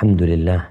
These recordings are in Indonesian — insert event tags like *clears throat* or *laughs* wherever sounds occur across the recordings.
الحمد لله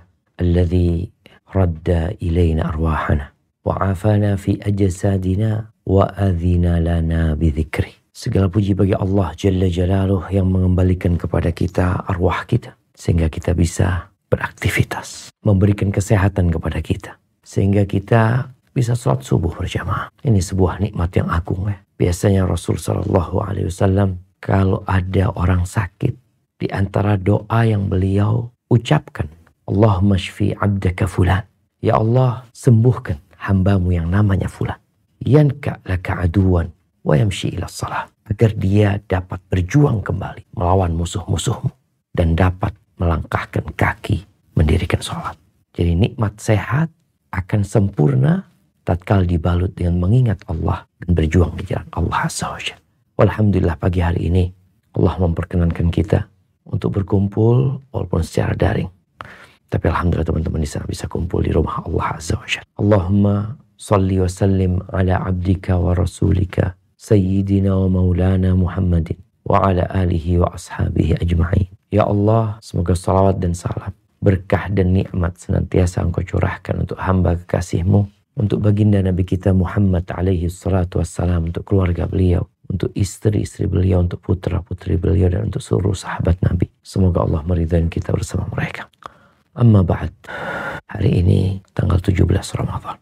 الذي رد إلينا أرواحنا وعافانا في أجسادنا وأذن لنا بذكره Segala puji bagi Allah Jalla Jalaluh yang mengembalikan kepada kita arwah kita. Sehingga kita bisa beraktivitas. Memberikan kesehatan kepada kita. Sehingga kita bisa sholat subuh berjamaah. Ini sebuah nikmat yang agung ya. Biasanya Rasul Shallallahu Alaihi Wasallam kalau ada orang sakit di antara doa yang beliau ucapkan Allahumma shfi abdaka fulan. Ya Allah sembuhkan hambamu yang namanya fulan. Yanka laka aduan wa yamshi ila salah. Agar dia dapat berjuang kembali melawan musuh-musuhmu. Dan dapat melangkahkan kaki mendirikan sholat. Jadi nikmat sehat akan sempurna tatkala dibalut dengan mengingat Allah dan berjuang di jalan Allah Azza Alhamdulillah pagi hari ini Allah memperkenankan kita untuk berkumpul walaupun secara daring. Tapi Alhamdulillah teman-teman di sana bisa kumpul di rumah Allah Azza wa Allahumma salli wa sallim ala abdika wa rasulika Sayyidina wa maulana Muhammadin wa ala alihi wa ashabihi ajma'in. Ya Allah, semoga salawat dan salam, berkah dan nikmat senantiasa engkau curahkan untuk hamba kekasihmu, untuk baginda Nabi kita Muhammad alaihi salatu wassalam, untuk keluarga beliau, untuk istri-istri beliau, untuk putra-putri beliau, dan untuk seluruh sahabat Nabi. Semoga Allah meridhai kita bersama mereka. Amma ba'd, hari ini tanggal 17 Ramadan.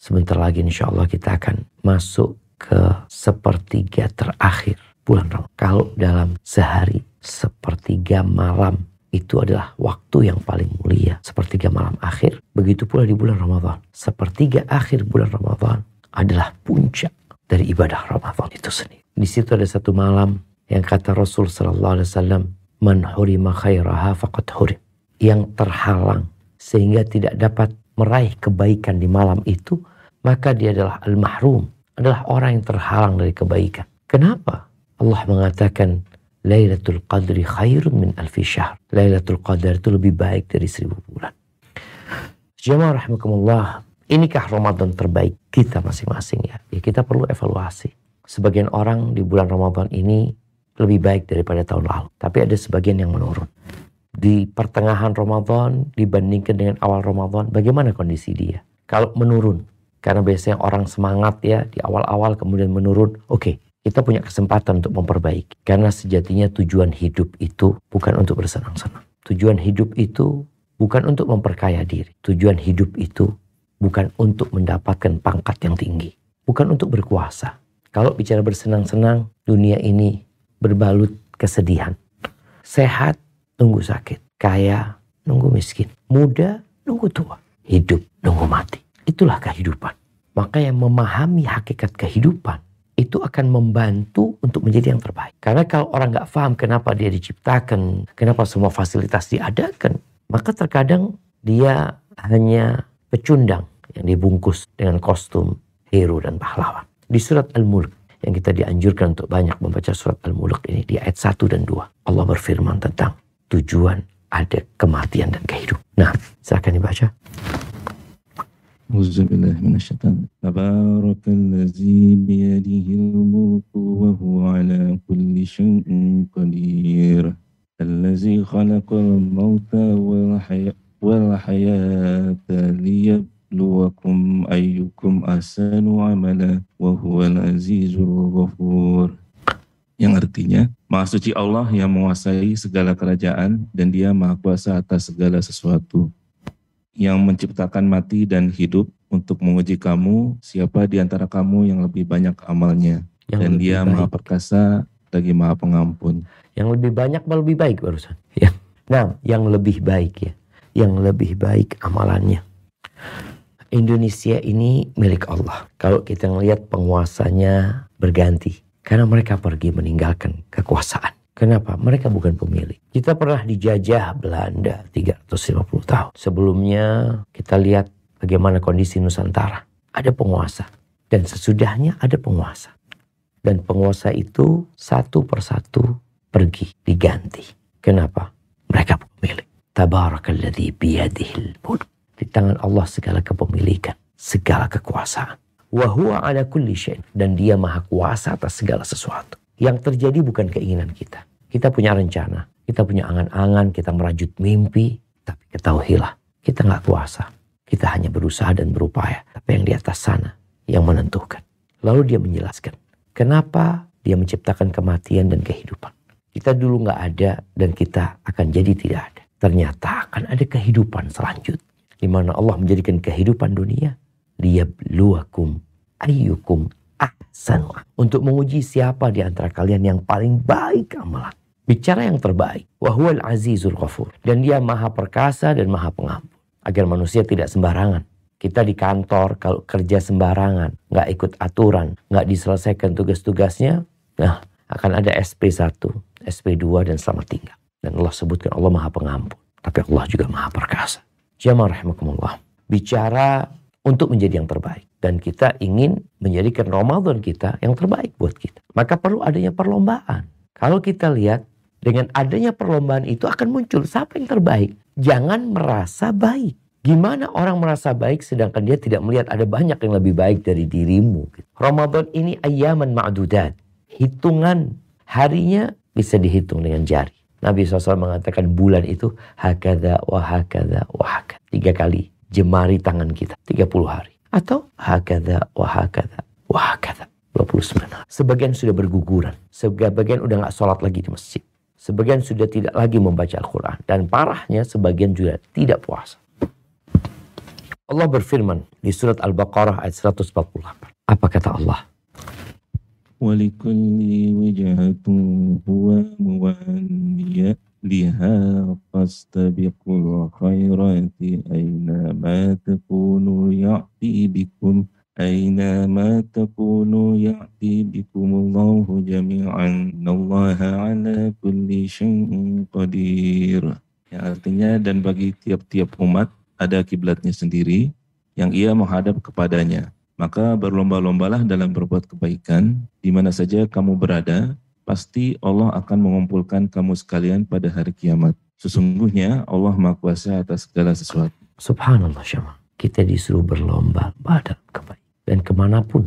Sebentar lagi insya Allah kita akan masuk ke sepertiga terakhir bulan Ramadan. Kalau dalam sehari sepertiga malam itu adalah waktu yang paling mulia. Sepertiga malam akhir. Begitu pula di bulan Ramadan. Sepertiga akhir bulan Ramadan adalah puncak dari ibadah Ramadan itu sendiri. Di situ ada satu malam yang kata Rasul Sallallahu Alaihi Wasallam, "Man hurima khairaha faqad hurim." Yang terhalang sehingga tidak dapat meraih kebaikan di malam itu, maka dia adalah al-mahrum, adalah orang yang terhalang dari kebaikan. Kenapa? Allah mengatakan Lailatul Qadri khairun min alfi syahr. Lailatul Qadar itu lebih baik dari seribu bulan. Jemaah rahimakumullah, inikah Ramadan terbaik kita masing-masing ya? Ya kita perlu evaluasi. Sebagian orang di bulan Ramadan ini lebih baik daripada tahun lalu. Tapi ada sebagian yang menurun. Di pertengahan Ramadan dibandingkan dengan awal Ramadan, bagaimana kondisi dia? Kalau menurun, karena biasanya orang semangat ya di awal-awal kemudian menurun. Oke, okay, kita punya kesempatan untuk memperbaiki. Karena sejatinya tujuan hidup itu bukan untuk bersenang-senang. Tujuan hidup itu bukan untuk memperkaya diri. Tujuan hidup itu bukan untuk mendapatkan pangkat yang tinggi. Bukan untuk berkuasa. Kalau bicara bersenang-senang, dunia ini berbalut kesedihan. Sehat, nunggu sakit. Kaya, nunggu miskin. Muda, nunggu tua. Hidup, nunggu mati. Itulah kehidupan. Maka yang memahami hakikat kehidupan itu akan membantu untuk menjadi yang terbaik. Karena kalau orang nggak paham kenapa dia diciptakan, kenapa semua fasilitas diadakan, maka terkadang dia hanya pecundang yang dibungkus dengan kostum hero dan pahlawan. Di surat Al-Mulk yang kita dianjurkan untuk banyak membaca surat Al-Mulk ini di ayat 1 dan 2. Allah berfirman tentang tujuan ada kematian dan kehidupan. Nah, silakan dibaca. أعوذ بالله من الشيطان تبارك الذي بيده الملك وهو على كل شيء قدير الذي خلق الموت والحياة, والحياة ليبلوكم أيكم أحسن عملا وهو العزيز الغفور yang artinya Maha suci Allah yang menguasai segala kerajaan dan dia maha kuasa atas segala sesuatu yang menciptakan mati dan hidup untuk menguji kamu siapa di antara kamu yang lebih banyak amalnya yang dan dia baik. maha perkasa lagi maha pengampun yang lebih banyak malah lebih baik barusan ya nah yang lebih baik ya yang lebih baik amalannya Indonesia ini milik Allah kalau kita melihat penguasanya berganti karena mereka pergi meninggalkan kekuasaan Kenapa? Mereka bukan pemilik. Kita pernah dijajah Belanda 350 tahun. Sebelumnya kita lihat bagaimana kondisi Nusantara. Ada penguasa. Dan sesudahnya ada penguasa. Dan penguasa itu satu persatu pergi, diganti. Kenapa? Mereka pemilik. Tabarakalladzi biyadihil mulk. Di tangan Allah segala kepemilikan, segala kekuasaan. Wahuwa ala kulli. Dan dia maha kuasa atas segala sesuatu. Yang terjadi bukan keinginan kita. Kita punya rencana, kita punya angan-angan, kita merajut mimpi. Tapi ketahuilah, kita nggak puasa. Kita hanya berusaha dan berupaya. Tapi yang di atas sana yang menentukan. Lalu dia menjelaskan, kenapa dia menciptakan kematian dan kehidupan. Kita dulu nggak ada dan kita akan jadi tidak ada. Ternyata akan ada kehidupan selanjutnya. Di mana Allah menjadikan kehidupan dunia. Liyabluwakum ayyukum ahsanu. Untuk menguji siapa di antara kalian yang paling baik amalan. Bicara yang terbaik. Wahual azizul ghafur. Dan dia maha perkasa dan maha pengampun. Agar manusia tidak sembarangan. Kita di kantor kalau kerja sembarangan, nggak ikut aturan, nggak diselesaikan tugas-tugasnya, nah akan ada SP1, SP2 dan selamat tinggal. Dan Allah sebutkan Allah maha pengampun. Tapi Allah juga maha perkasa. Jamaah rahimakumullah. Bicara untuk menjadi yang terbaik. Dan kita ingin menjadikan Ramadan kita yang terbaik buat kita. Maka perlu adanya perlombaan. Kalau kita lihat dengan adanya perlombaan itu akan muncul siapa yang terbaik. Jangan merasa baik. Gimana orang merasa baik sedangkan dia tidak melihat ada banyak yang lebih baik dari dirimu. Ramadan ini ayaman ma'dudat. Hitungan harinya bisa dihitung dengan jari. Nabi SAW mengatakan bulan itu hakada wa hakada wa hakada. Tiga kali jemari tangan kita. 30 hari. Atau hakada wa hakada wa hakada. 29 hari. Sebagian sudah berguguran. Sebagian udah gak sholat lagi di masjid. Sebagian sudah tidak lagi membaca Al-Quran. Dan parahnya sebagian juga tidak puasa. Allah berfirman di surat Al-Baqarah ayat 148. Apa kata Allah? ولكل وجهة هو موليها فاستبقوا الخيرات أينما تكونوا يأتي بكم أينما تكونوا يأتي بكم الله جميعا إن الله على كل شيء قدير yang artinya dan bagi tiap-tiap umat ada kiblatnya sendiri yang ia menghadap kepadanya. maka berlomba-lombalah dalam berbuat kebaikan, di mana saja kamu berada, pasti Allah akan mengumpulkan kamu sekalian pada hari kiamat. Sesungguhnya Allah Maha Kuasa atas segala sesuatu. Subhanallah Syama. Kita disuruh berlomba dalam kebaikan. Dan ke mana pun,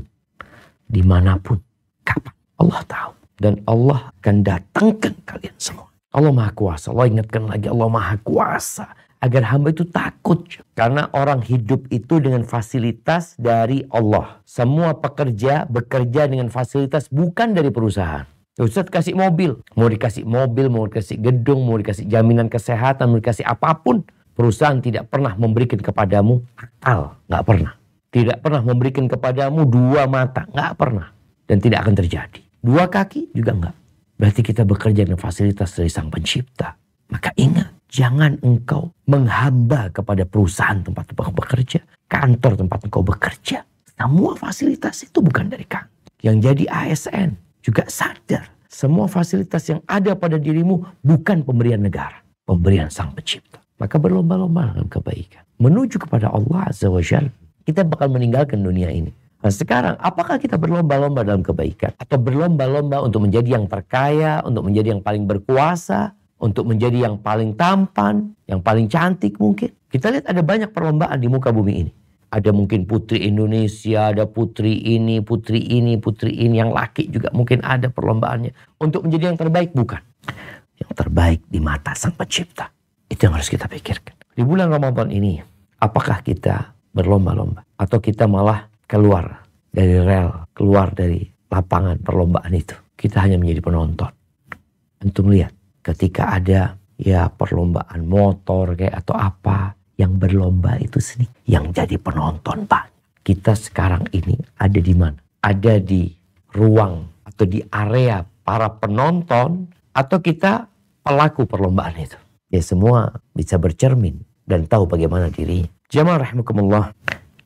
di mana pun, kapan. Allah tahu. Dan Allah akan datangkan kalian semua. Allah Maha Kuasa. Allah ingatkan lagi Allah Maha Kuasa agar hamba itu takut. Karena orang hidup itu dengan fasilitas dari Allah. Semua pekerja bekerja dengan fasilitas bukan dari perusahaan. Ustaz kasih mobil, mau dikasih mobil, mau dikasih gedung, mau dikasih jaminan kesehatan, mau dikasih apa pun. Perusahaan tidak pernah memberikan kepadamu akal, nggak pernah. Tidak pernah memberikan kepadamu dua mata, nggak pernah. Dan tidak akan terjadi. Dua kaki juga nggak. Berarti kita bekerja dengan fasilitas dari sang pencipta. Maka ingat, Jangan engkau menghamba kepada perusahaan tempat engkau bekerja, kantor tempat engkau bekerja. Semua fasilitas itu bukan dari kamu. Yang jadi ASN juga sadar. Semua fasilitas yang ada pada dirimu bukan pemberian negara. Pemberian sang pencipta. Maka berlomba-lomba dalam kebaikan. Menuju kepada Allah Azza wa Jal. Kita bakal meninggalkan dunia ini. Nah sekarang apakah kita berlomba-lomba dalam kebaikan? Atau berlomba-lomba untuk menjadi yang terkaya, untuk menjadi yang paling berkuasa, untuk menjadi yang paling tampan, yang paling cantik mungkin. Kita lihat ada banyak perlombaan di muka bumi ini. Ada mungkin putri Indonesia, ada putri ini, putri ini, putri ini. Yang laki juga mungkin ada perlombaannya. Untuk menjadi yang terbaik, bukan. Yang terbaik di mata sang pencipta. Itu yang harus kita pikirkan. Di bulan Ramadan ini, apakah kita berlomba-lomba? Atau kita malah keluar dari rel, keluar dari lapangan perlombaan itu. Kita hanya menjadi penonton. Untuk melihat ketika ada ya perlombaan motor kayak atau apa yang berlomba itu sendiri yang jadi penonton pak. Kita sekarang ini ada di mana? Ada di ruang atau di area para penonton atau kita pelaku perlombaan itu? Ya semua bisa bercermin dan tahu bagaimana dirinya jamaah rahimakumullah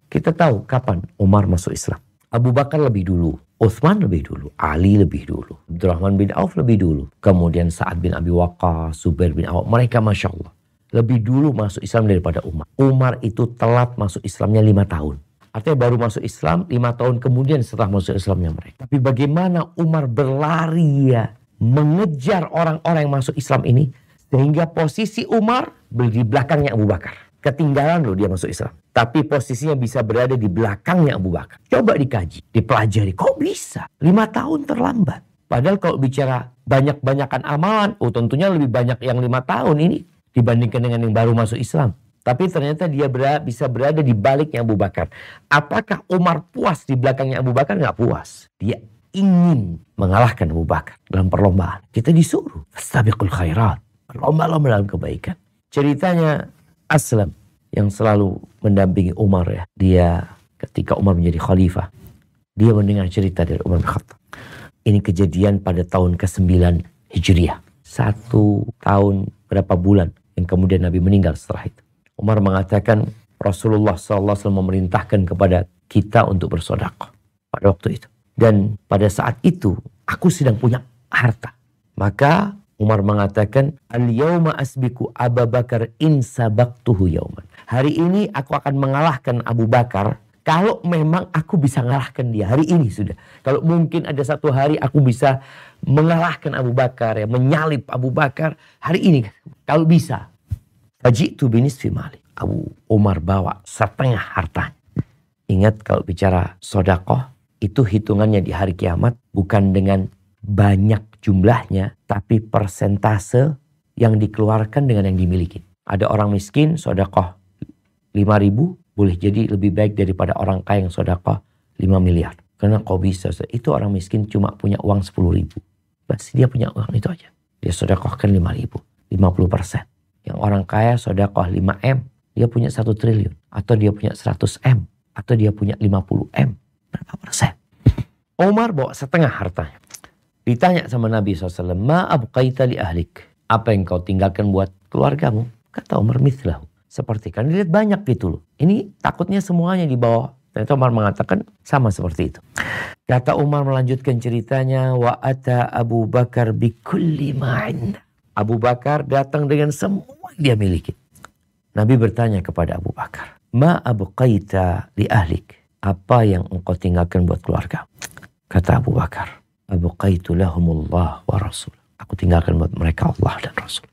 kita tahu kapan Umar masuk Islam. Abu Bakar lebih dulu Uthman lebih dulu, Ali lebih dulu, Abdurrahman bin Auf lebih dulu, kemudian Sa'ad bin Abi Waqqas, Zubair bin Awam, mereka Masya Allah. Lebih dulu masuk Islam daripada Umar. Umar itu telat masuk Islamnya lima tahun. Artinya baru masuk Islam lima tahun kemudian setelah masuk Islamnya mereka. Tapi bagaimana Umar berlari ya mengejar orang-orang yang masuk Islam ini sehingga posisi Umar di belakangnya Abu Bakar. Ketinggalan loh dia masuk Islam. Tapi posisinya bisa berada di belakangnya Abu Bakar. Coba dikaji, dipelajari. Kok bisa? Lima tahun terlambat. Padahal kalau bicara banyak-banyakan amalan, oh tentunya lebih banyak yang lima tahun ini dibandingkan dengan yang baru masuk Islam. Tapi ternyata dia berada, bisa berada di baliknya Abu Bakar. Apakah Umar puas di belakangnya Abu Bakar? Nggak puas. Dia ingin mengalahkan Abu Bakar dalam perlombaan. Kita disuruh. Fastabiqul khairat. Lomba-lomba dalam kebaikan. Ceritanya Aslam yang selalu mendampingi Umar ya. Dia ketika Umar menjadi khalifah. Dia mendengar cerita dari Umar bin Khattab. Ini kejadian pada tahun ke-9 Hijriah. Satu tahun berapa bulan yang kemudian Nabi meninggal setelah itu. Umar mengatakan Rasulullah SAW memerintahkan kepada kita untuk bersodakoh pada waktu itu. Dan pada saat itu aku sedang punya harta. Maka Umar mengatakan, Al-yawma asbiku Abu Bakar in sabaktuhu yauman. Hari ini aku akan mengalahkan Abu Bakar kalau memang aku bisa mengalahkan dia. Hari ini sudah. Kalau mungkin ada satu hari aku bisa mengalahkan Abu Bakar, ya, menyalip Abu Bakar. Hari ini kalau bisa. Faji'tu binisfi mali. Abu Umar bawa setengah harta. Ingat kalau bicara sodakoh, itu hitungannya di hari kiamat bukan dengan banyak jumlahnya, tapi persentase yang dikeluarkan dengan yang dimiliki. Ada orang miskin sodakoh 5 ribu, boleh jadi lebih baik daripada orang kaya yang sodakoh 5 miliar. Karena kau bisa, itu orang miskin cuma punya uang 10 ribu. Bas dia punya uang itu aja. Dia sodakohkan 5 ribu, 50 persen. Yang orang kaya sodakoh 5M, dia punya 1 triliun. Atau dia punya 100M. Atau dia punya 50M. Berapa persen? *laughs* Omar bawa setengah hartanya. Ditanya sama Nabi SAW, Ma abqaita li ahlik? Apa yang kau tinggalkan buat keluargamu? Kata Umar mithlahu. Seperti kan dilihat banyak gitu loh. Ini takutnya semuanya di bawah. Ternyata Umar mengatakan sama seperti itu. Kata Umar melanjutkan ceritanya, wa ata Abu Bakar bikulli ma'inda. Abu Bakar datang dengan semua yang dia miliki. Nabi bertanya kepada Abu Bakar, Ma Abu Qaita li ahlik? Apa yang engkau tinggalkan buat keluarga? Kata Abu Bakar, Abu Qaitu lahumullah wa rasul. Aku tinggalkan buat mereka Allah dan Rasul.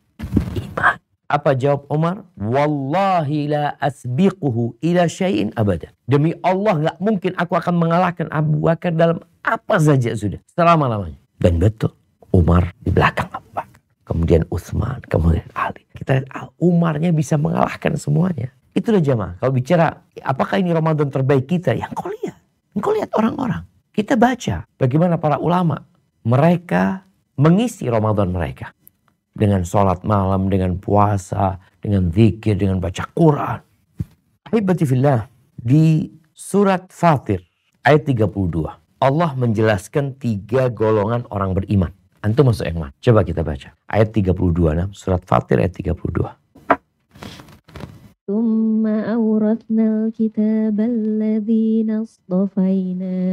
Iman. Apa jawab Umar? Wallahi la asbiquhu ila syai'in abada. Demi Allah gak mungkin aku akan mengalahkan Abu Bakar dalam apa saja sudah. Selama-lamanya. Dan betul. Umar di belakang Abu Bakar kemudian Utsman, kemudian Ali. Kita lihat ah, Umarnya bisa mengalahkan semuanya. Itulah jamaah. Kalau bicara apakah ini Ramadan terbaik kita? Yang kau lihat. Kau lihat orang-orang. Kita baca bagaimana para ulama. Mereka mengisi Ramadan mereka. Dengan sholat malam, dengan puasa, dengan zikir, dengan baca Quran. Ahibatifillah. Di surat Fatir ayat 32. Allah menjelaskan tiga golongan orang beriman. Antum masuk yang mana? Coba kita baca. Ayat 32, nah, surat Fatir ayat 32. ثم أورثنا الكتاب الذين اصطفينا من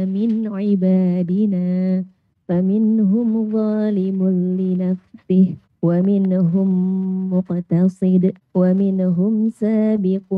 عبادنا فمنهم ظالم لنفسه ومنهم مقتصد ومنهم سابق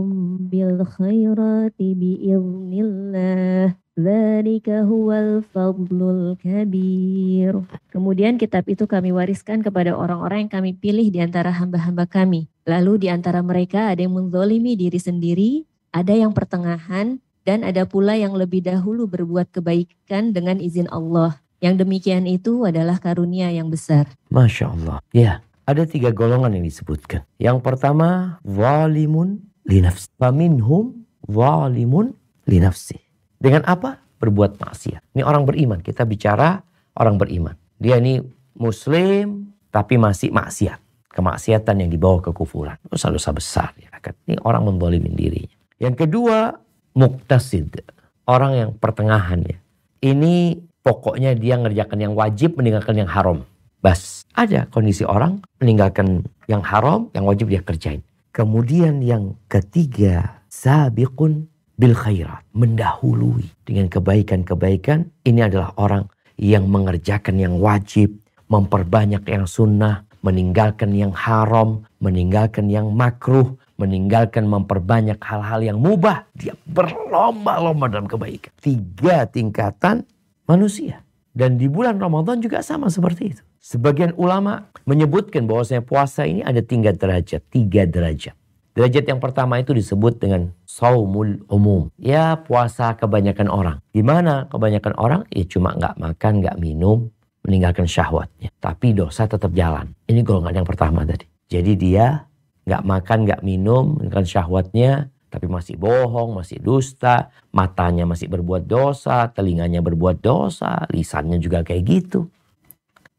بالخيرات بإذن الله Dzalika huwal fadlul kabir. Kemudian kitab itu kami wariskan kepada orang-orang yang kami pilih di antara hamba-hamba kami. Lalu di antara mereka ada yang menzolimi diri sendiri, ada yang pertengahan, dan ada pula yang lebih dahulu berbuat kebaikan dengan izin Allah. Yang demikian itu adalah karunia yang besar. Masya Allah. Ya, ada tiga golongan yang disebutkan. Yang pertama, walimun linafsi. Faminhum walimun linafsi. Dengan apa? Berbuat maksiat. Ini orang beriman. Kita bicara orang beriman. Dia ini muslim tapi masih maksiat. Kemaksiatan yang dibawa ke kufuran. Dosa-dosa besar. Ya. Ini orang membolimin dirinya. Yang kedua, muktasid. Orang yang pertengahan ya. Ini pokoknya dia ngerjakan yang wajib, meninggalkan yang haram. Bas, ada kondisi orang meninggalkan yang haram, yang wajib dia kerjain. Kemudian yang ketiga, sabiqun bil khairat, mendahului dengan kebaikan-kebaikan. Ini adalah orang yang mengerjakan yang wajib, memperbanyak yang sunnah, meninggalkan yang haram, meninggalkan yang makruh, meninggalkan memperbanyak hal-hal yang mubah. Dia berlomba-lomba dalam kebaikan. Tiga tingkatan manusia. Dan di bulan Ramadan juga sama seperti itu. Sebagian ulama menyebutkan bahwasanya puasa ini ada tiga derajat. Tiga derajat. Derajat yang pertama itu disebut dengan saumul umum. Ya puasa kebanyakan orang. Gimana kebanyakan orang? Ya cuma nggak makan, nggak minum, meninggalkan syahwatnya. Tapi dosa tetap jalan. Ini golongan yang pertama tadi. Jadi dia nggak makan, nggak minum, dengan syahwatnya, tapi masih bohong, masih dusta, matanya masih berbuat dosa, telinganya berbuat dosa, lisannya juga kayak gitu.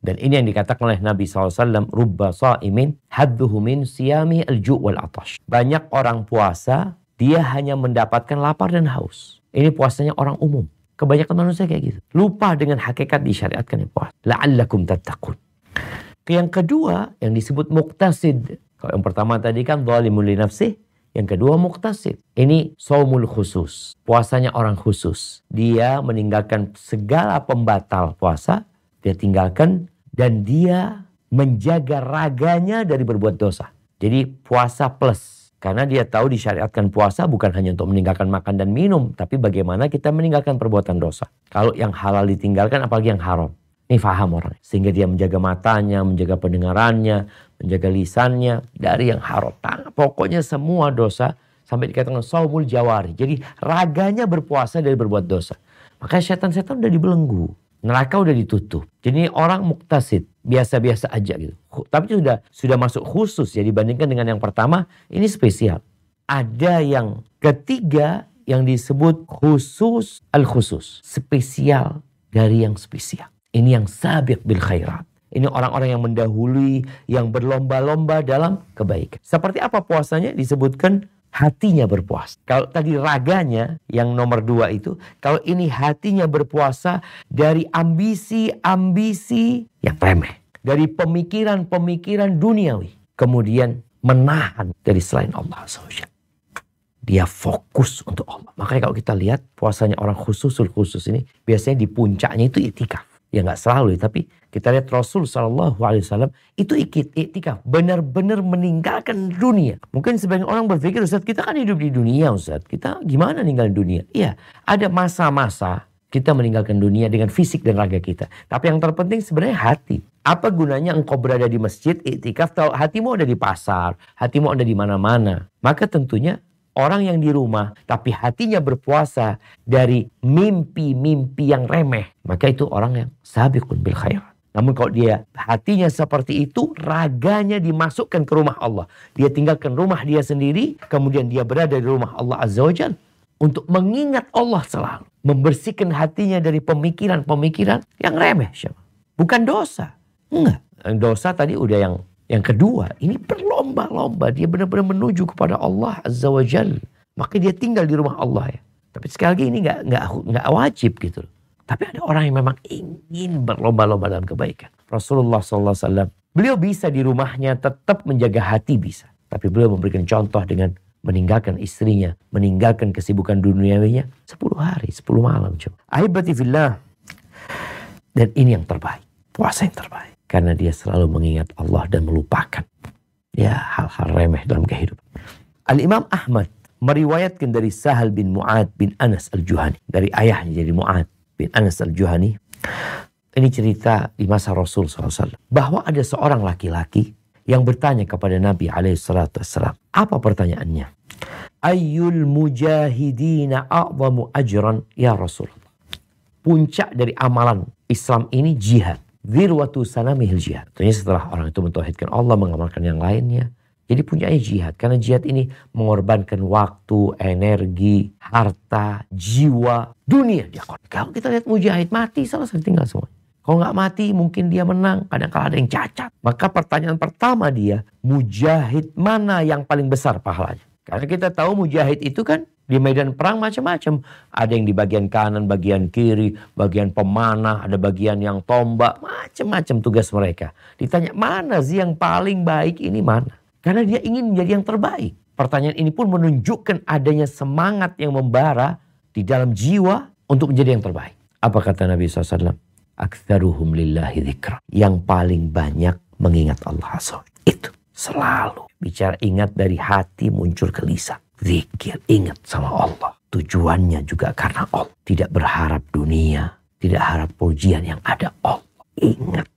Dan ini yang dikatakan oleh Nabi SAW, Rubba sa'imin hadduhu min siyami al-ju' wal atash. Banyak orang puasa, dia hanya mendapatkan lapar dan haus. Ini puasanya orang umum. Kebanyakan manusia kayak gitu. Lupa dengan hakikat disyariatkan yang puasa. La'allakum tattaqun. Yang kedua, yang disebut muktasid. Kalau yang pertama tadi kan zalimul li nafsih. Yang kedua muktasid. Ini saumul khusus. Puasanya orang khusus. Dia meninggalkan segala pembatal puasa. Dia tinggalkan dan dia menjaga raganya dari berbuat dosa. Jadi puasa plus. Karena dia tahu disyariatkan puasa bukan hanya untuk meninggalkan makan dan minum, tapi bagaimana kita meninggalkan perbuatan dosa. Kalau yang halal ditinggalkan, apalagi yang haram. Ini faham orang. Sehingga dia menjaga matanya, menjaga pendengarannya, menjaga lisannya dari yang haram. Pokoknya semua dosa sampai dikatakan saumul jawari. Jadi raganya berpuasa dari berbuat dosa. Makanya setan-setan udah dibelenggu. Neraka udah ditutup. Jadi orang muktasid, biasa-biasa aja gitu. Tapi sudah sudah masuk khusus ya dibandingkan dengan yang pertama, ini spesial. Ada yang ketiga yang disebut khusus al-khusus, spesial dari yang spesial. Ini yang sabiq bil khairat. Ini orang-orang yang mendahului, yang berlomba-lomba dalam kebaikan. Seperti apa puasanya? Disebutkan hatinya berpuasa. Kalau tadi raganya yang nomor dua itu, kalau ini hatinya berpuasa dari ambisi-ambisi yang remeh. Dari pemikiran-pemikiran duniawi. Kemudian menahan dari selain Allah SWT. Dia fokus untuk Allah. Makanya kalau kita lihat puasanya orang khususul khusus ini, biasanya di puncaknya itu itikaf. Ya nggak selalu, tapi kita lihat Rasul Shallallahu Alaihi Wasallam itu iktikaf, benar-benar meninggalkan dunia. Mungkin sebagian orang berpikir Ustaz kita kan hidup di dunia Ustaz, kita gimana ninggalin dunia? Iya, ada masa-masa kita meninggalkan dunia dengan fisik dan raga kita. Tapi yang terpenting sebenarnya hati. Apa gunanya engkau berada di masjid, iktikaf, tahu hatimu ada di pasar, hatimu ada di mana-mana. Maka tentunya orang yang di rumah tapi hatinya berpuasa dari mimpi-mimpi yang remeh. Maka itu orang yang sabiqun bil khairat. Namun kalau dia hatinya seperti itu, raganya dimasukkan ke rumah Allah. Dia tinggalkan rumah dia sendiri, kemudian dia berada di rumah Allah Azza wa Jal. Untuk mengingat Allah selalu. Membersihkan hatinya dari pemikiran-pemikiran yang remeh. Bukan dosa. Enggak. Dosa tadi udah yang yang kedua. Ini berlomba-lomba. Dia benar-benar menuju kepada Allah Azza wa Jal. Maka dia tinggal di rumah Allah ya. Tapi sekali lagi ini nggak nggak nggak wajib gitu. Tapi ada orang yang memang ingin berlomba-lomba dalam kebaikan. Rasulullah SAW, beliau bisa di rumahnya tetap menjaga hati bisa. Tapi beliau memberikan contoh dengan meninggalkan istrinya, meninggalkan kesibukan duniawinya 10 hari, 10 malam. Coba. Ahibati fillah. Dan ini yang terbaik. Puasa yang terbaik. Karena dia selalu mengingat Allah dan melupakan ya hal-hal remeh dalam kehidupan. Al-Imam Ahmad meriwayatkan dari Sahal bin Mu'ad bin Anas al-Juhani. Dari ayahnya jadi Mu'ad bin Anas al-Juhani. Ini cerita di masa Rasul SAW. Bahwa ada seorang laki-laki yang bertanya kepada Nabi SAW. Apa pertanyaannya? Ayyul mujahidina a'zamu ajran ya Rasulullah. Puncak dari amalan Islam ini jihad. Zirwatu sanamihil jihad. Tentunya setelah orang itu mentauhidkan Allah, mengamalkan yang lainnya. Jadi punyanya jihad. Karena jihad ini mengorbankan waktu, energi, harta, jiwa, dunia. Dia kalau kita lihat mujahid mati selesai tinggal semua. Kalau nggak mati mungkin dia menang. kadang kadang ada yang cacat. Maka pertanyaan pertama dia, mujahid mana yang paling besar pahalanya? Karena kita tahu mujahid itu kan di medan perang macam-macam. Ada yang di bagian kanan, bagian kiri, bagian pemanah, ada bagian yang tombak, macam-macam tugas mereka. Ditanya mana sih yang paling baik ini mana? Karena dia ingin menjadi yang terbaik. Pertanyaan ini pun menunjukkan adanya semangat yang membara di dalam jiwa untuk menjadi yang terbaik. Apa kata Nabi SAW? Aktharuhum lillahi dhikra. Yang paling banyak mengingat Allah SWT. Itu selalu. Bicara ingat dari hati muncul ke. Zikir, ingat sama Allah. Tujuannya juga karena Allah. Tidak berharap dunia. Tidak harap pujian yang ada Allah. Ingat.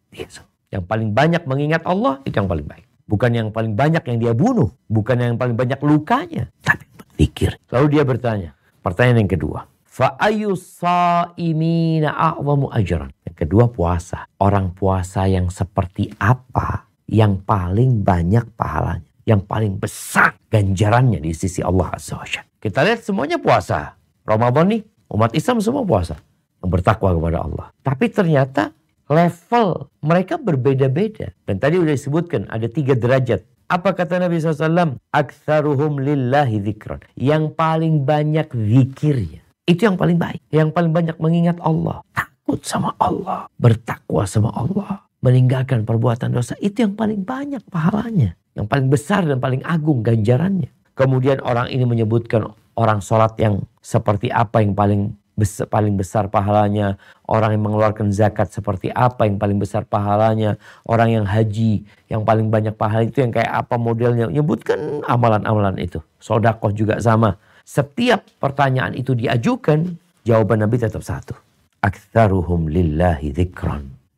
Yang paling banyak mengingat Allah, itu yang paling baik. Bukan yang paling banyak yang dia bunuh. Bukan yang paling banyak lukanya. Tapi berpikir. Lalu dia bertanya. Pertanyaan yang kedua. Fa'ayu sa'imina a'wamu ajran. Yang kedua puasa. Orang puasa yang seperti apa yang paling banyak pahalanya. Yang paling besar ganjarannya di sisi Allah Azza wa. Kita lihat semuanya puasa. Ramadan nih, umat Islam semua puasa. Yang bertakwa kepada Allah. Tapi ternyata level mereka berbeda-beda. Dan tadi udah disebutkan ada tiga derajat. Apa kata Nabi SAW? Aktsaruhum lillahi dzikran. Yang paling banyak zikirnya. Itu yang paling baik. Yang paling banyak mengingat Allah. Takut sama Allah. Bertakwa sama Allah. Meninggalkan perbuatan dosa. Itu yang paling banyak pahalanya. Yang paling besar dan paling agung ganjarannya. Kemudian orang ini menyebutkan orang sholat yang seperti apa yang paling besar, paling besar pahalanya, orang yang mengeluarkan zakat seperti apa yang paling besar pahalanya, orang yang haji yang paling banyak pahala itu yang kayak apa modelnya, menyebutkan amalan-amalan itu. Sodakoh juga sama. Setiap pertanyaan itu diajukan, jawaban Nabi tetap satu. Aktsaruhum lillahi.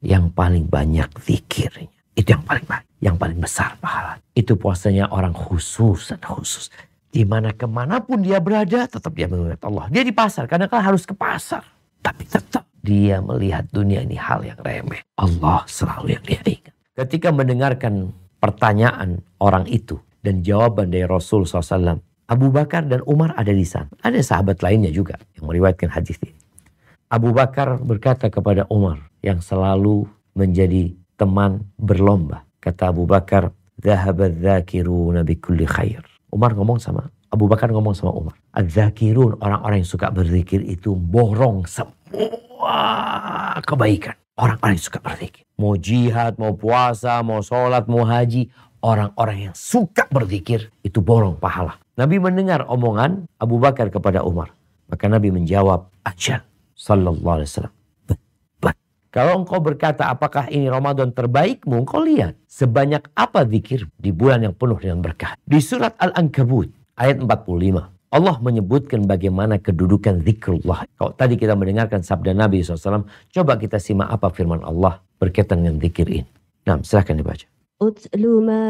Yang paling banyak zikirnya. Itu yang paling baik, yang paling besar pahala. Itu puasanya orang khusus dan khusus. Di mana ke mana pun dia berada, tetap dia mengingat Allah. Dia di pasar, kadang-kadang harus ke pasar. Tapi tetap dia melihat dunia ini hal yang remeh. Allah selalu yang dia ingat. Ketika mendengarkan pertanyaan orang itu dan jawaban dari Rasul SAW, Abu Bakar dan Umar ada di sana. Ada sahabat lainnya juga yang meriwayatkan hadis ini. Abu Bakar berkata kepada Umar yang selalu menjadi teman berlomba. Kata Abu Bakar, "Dhahabat dzakiruna bikulli khair." Umar ngomong sama Abu Bakar ngomong sama Umar. Adzakirun orang-orang yang suka berzikir itu borong semua kebaikan. Orang-orang yang suka berzikir. Mau jihad, mau puasa, mau sholat, mau haji. Orang-orang yang suka berzikir itu borong pahala. Nabi mendengar omongan Abu Bakar kepada Umar. Maka Nabi menjawab, ajal. Sallallahu alaihi wasallam. Kalau engkau berkata apakah ini Ramadan terbaikmu, engkau lihat sebanyak apa zikir di bulan yang penuh dengan berkah. Di surat Al-Ankabut ayat 45. Allah menyebutkan bagaimana kedudukan zikrullah. Kalau tadi kita mendengarkan sabda Nabi SAW, coba kita simak apa firman Allah berkaitan dengan zikir ini. Nah, silahkan dibaca. Utlu ma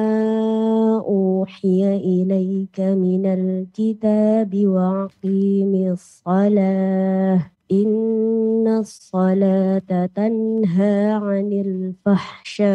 uhiya ilayka minal kitabi wa aqimis salah إن الصلاة تنهى عن الفحشاء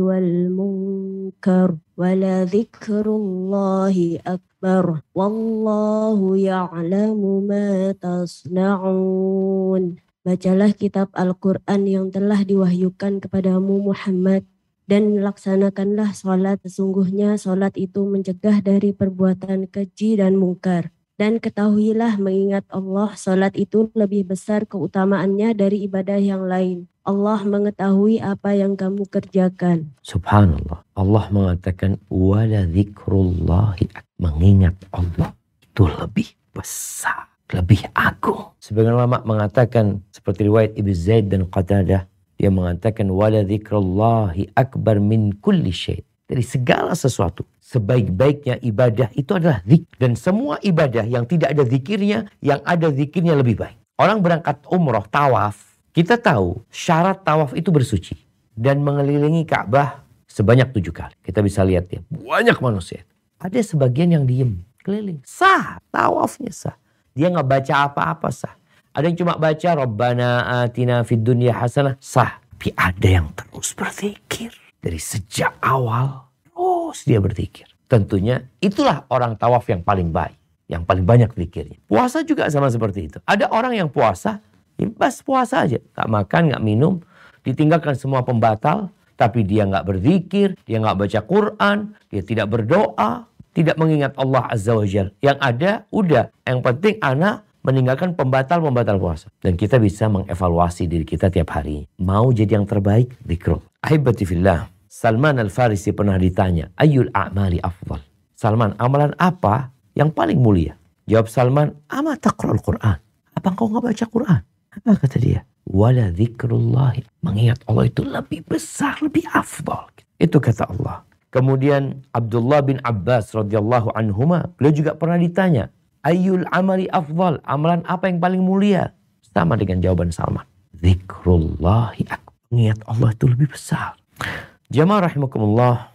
والمنكر ولذكر الله أكبر والله يعلم ما تصنعون Bacalah kitab Al-Quran yang telah diwahyukan kepadamu Muhammad dan laksanakanlah sholat. Sesungguhnya sholat itu mencegah dari perbuatan keji dan mungkar. Dan ketahuilah mengingat Allah, sholat itu lebih besar keutamaannya dari ibadah yang lain. Allah mengetahui apa yang kamu kerjakan. Subhanallah. Allah mengatakan wala dzikrullahi mengingat Allah itu lebih besar, lebih agung. Sebagian ulama mengatakan seperti riwayat Ibnu Zaid dan Qatadah dia mengatakan wala dzikrullahi akbar min kulli syai. Dari segala sesuatu. Sebaik-baiknya ibadah itu adalah zikir. Dan semua ibadah yang tidak ada zikirnya, yang ada zikirnya lebih baik. Orang berangkat umroh, tawaf, kita tahu syarat tawaf itu bersuci. Dan mengelilingi Ka'bah sebanyak tujuh kali. Kita bisa lihat ya, banyak manusia. Ada sebagian yang diem, keliling. Sah, tawafnya sah. Dia nggak baca apa-apa sah. Ada yang cuma baca Rabbana atina fid dunya hasanah, sah. Tapi ada yang terus berzikir. Dari sejak awal, terus dia berzikir. Tentunya itulah orang tawaf yang paling baik. Yang paling banyak zikirnya. Puasa juga sama seperti itu. Ada orang yang puasa, ya bas puasa aja. Gak makan, gak minum. Ditinggalkan semua pembatal. Tapi dia gak berzikir, dia gak baca Quran, dia tidak berdoa, tidak mengingat Allah Azza wa Jal. Yang ada, udah. Yang penting anak meninggalkan pembatal-pembatal puasa. Dan kita bisa mengevaluasi diri kita tiap hari. Mau jadi yang terbaik, zikrul. Ahibati fillah. Salman Al-Farisi pernah ditanya, Ayul a'mali afdal. Salman, amalan apa yang paling mulia? Jawab Salman, Ama taqra'ul Quran. Apa engkau nggak baca Quran? Apa kata dia? Wala zikrullahi. Mengingat Allah itu lebih besar, lebih afdal. Itu kata Allah. Kemudian Abdullah bin Abbas radhiyallahu anhuma, beliau juga pernah ditanya, Ayul amali afdal, amalan apa yang paling mulia? Sama dengan jawaban Salman. Zikrullahi akbar. Mengingat Allah itu lebih besar. Jamaah rahimakumullah.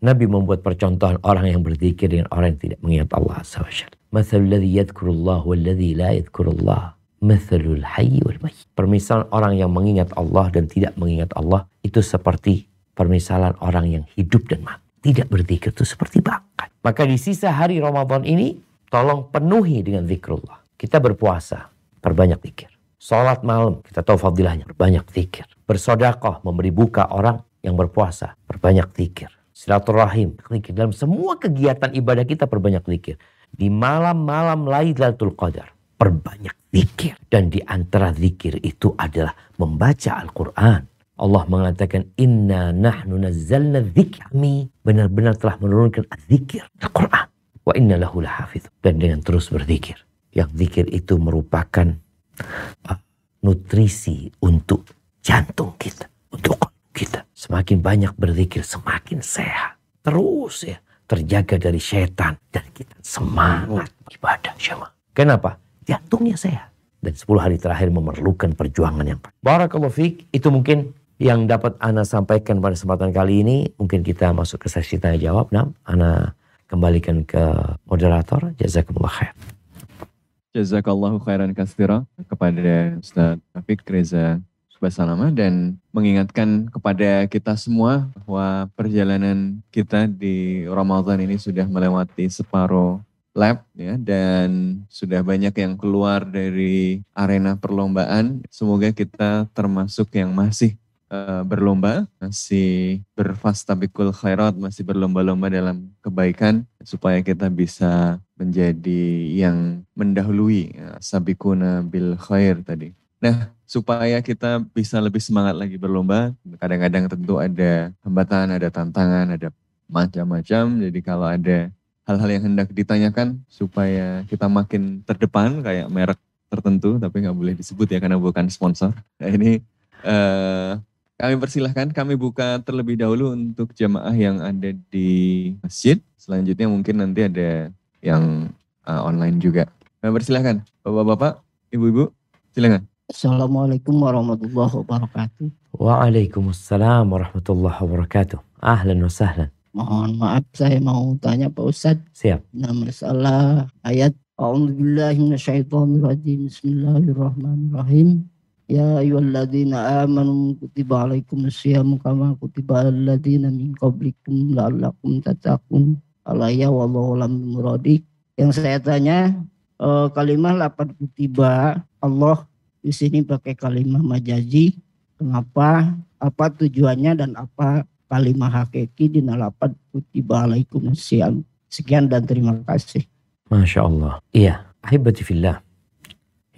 Nabi membuat percontohan orang yang berzikir dengan orang yang tidak mengingat Allah Jalla. Mathalul ladzi yadhkurullah wal ladzi la yadhkurullah. Mathalul hayy wal. Permisalan orang yang mengingat Allah dan tidak mengingat Allah itu seperti permisalan orang yang hidup dan mati. tidak berzikir itu seperti bangkai. Maka di sisa hari Ramadan ini, tolong penuhi dengan zikrullah. Kita berpuasa, perbanyak zikir. Sholat malam, kita tahu fadilahnya, perbanyak zikir. Bersodakoh, memberi buka orang yang berpuasa, perbanyak zikir. Silaturahim, zikir. Dalam semua kegiatan ibadah kita perbanyak zikir. Di malam-malam Lailatul Qadar, perbanyak zikir. Dan di antara zikir itu adalah membaca Al-Quran. Allah mengatakan inna nahnu nazzalna dzikr kami benar-benar telah menurunkan zikir Al-Qur'an wa inna lahu lahafidh dan dengan terus berzikir yang zikir itu merupakan uh, nutrisi untuk jantung kita untuk kita semakin banyak berzikir semakin sehat terus ya terjaga dari setan dan kita semangat ibadah syama kenapa jantungnya sehat dan 10 hari terakhir memerlukan perjuangan yang Barakallahu fiik itu mungkin yang dapat Ana sampaikan pada kesempatan kali ini. Mungkin kita masuk ke sesi tanya jawab. Nah, Ana kembalikan ke moderator. Jazakumullah khair. Jazakallahu khairan kasira kepada Ustaz Taufik Reza Basalama dan mengingatkan kepada kita semua bahwa perjalanan kita di Ramadan ini sudah melewati separuh lab ya dan sudah banyak yang keluar dari arena perlombaan. Semoga kita termasuk yang masih uh, berlomba, masih berfastabikul khairat, masih berlomba-lomba dalam kebaikan supaya kita bisa menjadi yang mendahului ya, sabikuna bil khair tadi. Nah, supaya kita bisa lebih semangat lagi berlomba, kadang-kadang tentu ada hambatan, ada tantangan, ada macam-macam. Jadi kalau ada hal-hal yang hendak ditanyakan supaya kita makin terdepan kayak merek tertentu, tapi nggak boleh disebut ya karena bukan sponsor. Nah ini uh, kami persilahkan, kami buka terlebih dahulu untuk jamaah yang ada di masjid. Selanjutnya mungkin nanti ada yang uh, online juga. Kami persilahkan, Bapak-Bapak, Ibu-Ibu, silakan. Assalamualaikum warahmatullahi wabarakatuh. Waalaikumsalam warahmatullahi wabarakatuh. Ahlan wa sahlan. Mohon maaf saya mau tanya Pak Ustadz. Siap. Nah masalah ayat A'udzubillahiminasyaitonirrajim. Bismillahirrahmanirrahim. Ya ayyuhalladzina amanu kutiba alaikumusyamu kama kutiba alal ladzina min qablikum la'allakum tattaqun. Alaya wallahu lam muradik. Yang saya tanya eh, kalimat lapan kutiba Allah di sini pakai kalimat majazi. Kenapa? Apa tujuannya dan apa kalimat hakiki di lapan kutiba alaikumusyamu. Sekian dan terima kasih. Masya Allah. Iya. Ahibati fillah.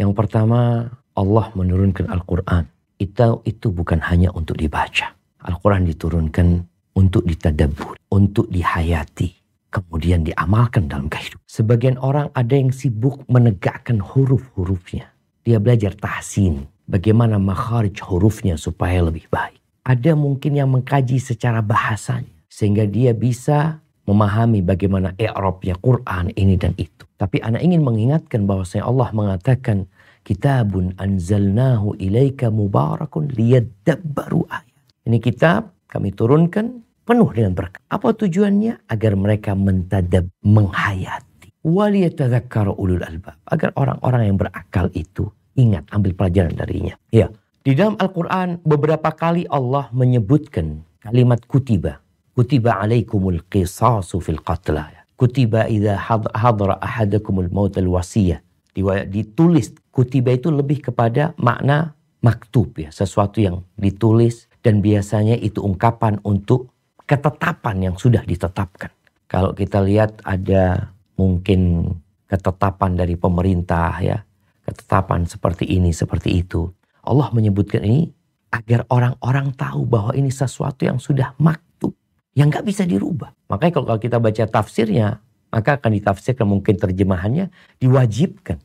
Yang pertama Allah menurunkan Al-Quran. Itu, itu bukan hanya untuk dibaca. Al-Quran diturunkan untuk ditadabur, untuk dihayati, kemudian diamalkan dalam kehidupan. Sebagian orang ada yang sibuk menegakkan huruf-hurufnya. Dia belajar tahsin, bagaimana makharij hurufnya supaya lebih baik. Ada mungkin yang mengkaji secara bahasanya, sehingga dia bisa memahami bagaimana i'rabnya Quran ini dan itu. Tapi anak ingin mengingatkan bahwasanya Allah mengatakan Kitabun anzalnahu ilaika mubarakun liyadabbaru ayat. Ini kitab kami turunkan penuh dengan berkah. Apa tujuannya? Agar mereka mentadab, menghayati. Waliyatadzakkaru ulul albab. Agar orang-orang yang berakal itu ingat, ambil pelajaran darinya. Ya, di dalam Al-Quran beberapa kali Allah menyebutkan kalimat kutiba. Kutiba alaikumul qisasu fil qatla. Kutiba idha hadra ahadakumul maut al-wasiyah ditulis kutiba itu lebih kepada makna maktub ya, sesuatu yang ditulis dan biasanya itu ungkapan untuk ketetapan yang sudah ditetapkan. Kalau kita lihat ada mungkin ketetapan dari pemerintah ya, ketetapan seperti ini, seperti itu. Allah menyebutkan ini agar orang-orang tahu bahwa ini sesuatu yang sudah maktub, yang nggak bisa dirubah. Makanya kalau kita baca tafsirnya, maka akan ditafsirkan mungkin terjemahannya diwajibkan.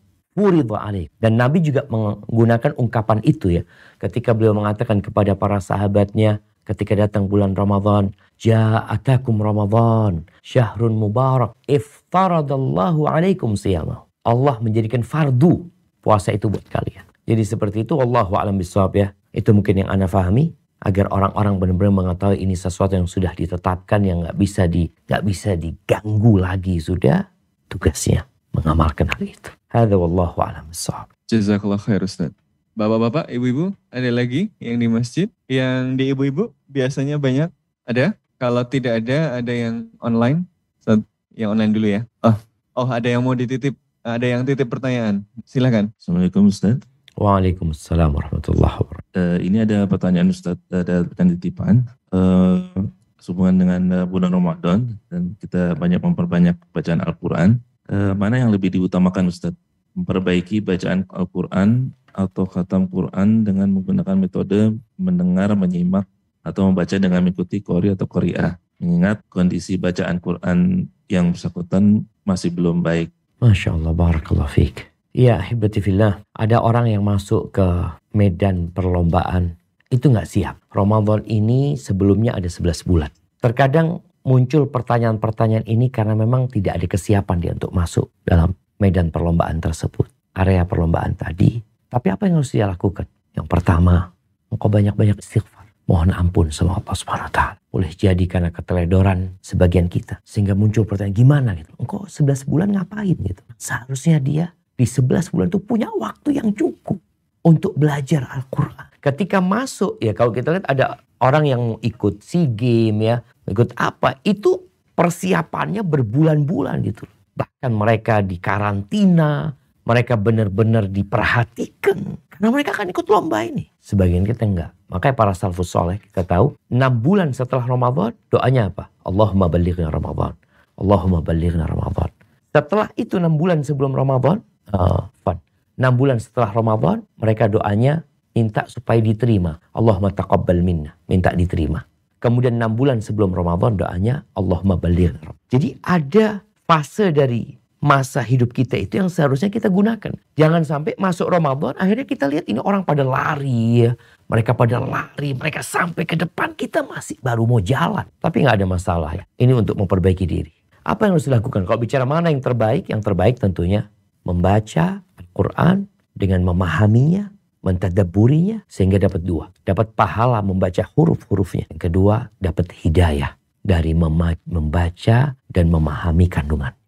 Dan Nabi juga menggunakan ungkapan itu ya. Ketika beliau mengatakan kepada para sahabatnya ketika datang bulan Ramadan. Ja'atakum Ramadan syahrun mubarak iftaradallahu alaikum siyamah. Allah menjadikan fardu puasa itu buat kalian. Jadi seperti itu Allahu alam bisawab ya. Itu mungkin yang Anda fahami agar orang-orang benar-benar mengetahui ini sesuatu yang sudah ditetapkan yang nggak bisa di nggak bisa diganggu lagi sudah tugasnya mengamalkan hal itu. Hadza wallahu a'lam bissawab. Jazakallah khair Ustaz. Bapak-bapak, ibu-ibu, ada lagi yang di masjid? Yang di ibu-ibu biasanya banyak? Ada? Kalau tidak ada, ada yang online? Yang online dulu ya. Oh, oh ada yang mau dititip, ada yang titip pertanyaan. Silakan. Assalamualaikum Ustaz. Waalaikumsalam warahmatullahi wabarakatuh. Eh, ini ada pertanyaan Ustaz, ada pertanyaan titipan. Eh, sehubungan dengan eh, bulan Ramadan dan kita banyak memperbanyak bacaan Al-Quran. Eh, mana yang lebih diutamakan Ustaz? Memperbaiki bacaan Al-Quran atau khatam Quran dengan menggunakan metode mendengar, menyimak, atau membaca dengan mengikuti kori atau koriah. Mengingat kondisi bacaan Quran yang bersangkutan masih belum baik. Masya Allah, barakallah fiqh. Ya, hibatifillah. Ada orang yang masuk ke medan perlombaan itu nggak siap. Ramadan ini sebelumnya ada 11 bulan. Terkadang muncul pertanyaan-pertanyaan ini karena memang tidak ada kesiapan dia untuk masuk dalam medan perlombaan tersebut. Area perlombaan tadi. Tapi apa yang harus dia lakukan? Yang pertama, engkau banyak-banyak istighfar. Mohon ampun sama Allah taala. Boleh jadi karena keteledoran sebagian kita sehingga muncul pertanyaan gimana gitu. Engkau 11 bulan ngapain gitu. Seharusnya dia di 11 bulan itu punya waktu yang cukup untuk belajar Al-Qur'an. Ketika masuk ya kalau kita lihat ada orang yang ikut SEA Game ya, ikut apa, itu persiapannya berbulan-bulan gitu. Bahkan mereka di karantina, mereka benar-benar diperhatikan. Karena mereka akan ikut lomba ini. Sebagian kita enggak. Makanya para salafus soleh kita tahu 6 bulan setelah Ramadan doanya apa? Allahumma balighna Ramadan. Allahumma balighna Ramadan. Setelah itu 6 bulan sebelum Ramadan, uh, fun. 6 bulan setelah Ramadan mereka doanya minta supaya diterima. Allahumma taqabbal minna. Minta diterima. Kemudian 6 bulan sebelum Ramadan doanya Allahumma balighna. Jadi ada fase dari masa hidup kita itu yang seharusnya kita gunakan. Jangan sampai masuk Ramadan akhirnya kita lihat ini orang pada lari. Mereka pada lari, mereka sampai ke depan kita masih baru mau jalan. Tapi nggak ada masalah ya. Ini untuk memperbaiki diri. Apa yang harus dilakukan? Kalau bicara mana yang terbaik? Yang terbaik tentunya membaca Al-Quran dengan memahaminya, mentadaburinya sehingga dapat dua. Dapat pahala membaca huruf-hurufnya. Yang kedua, dapat hidayah dari membaca dan memahami kandungan.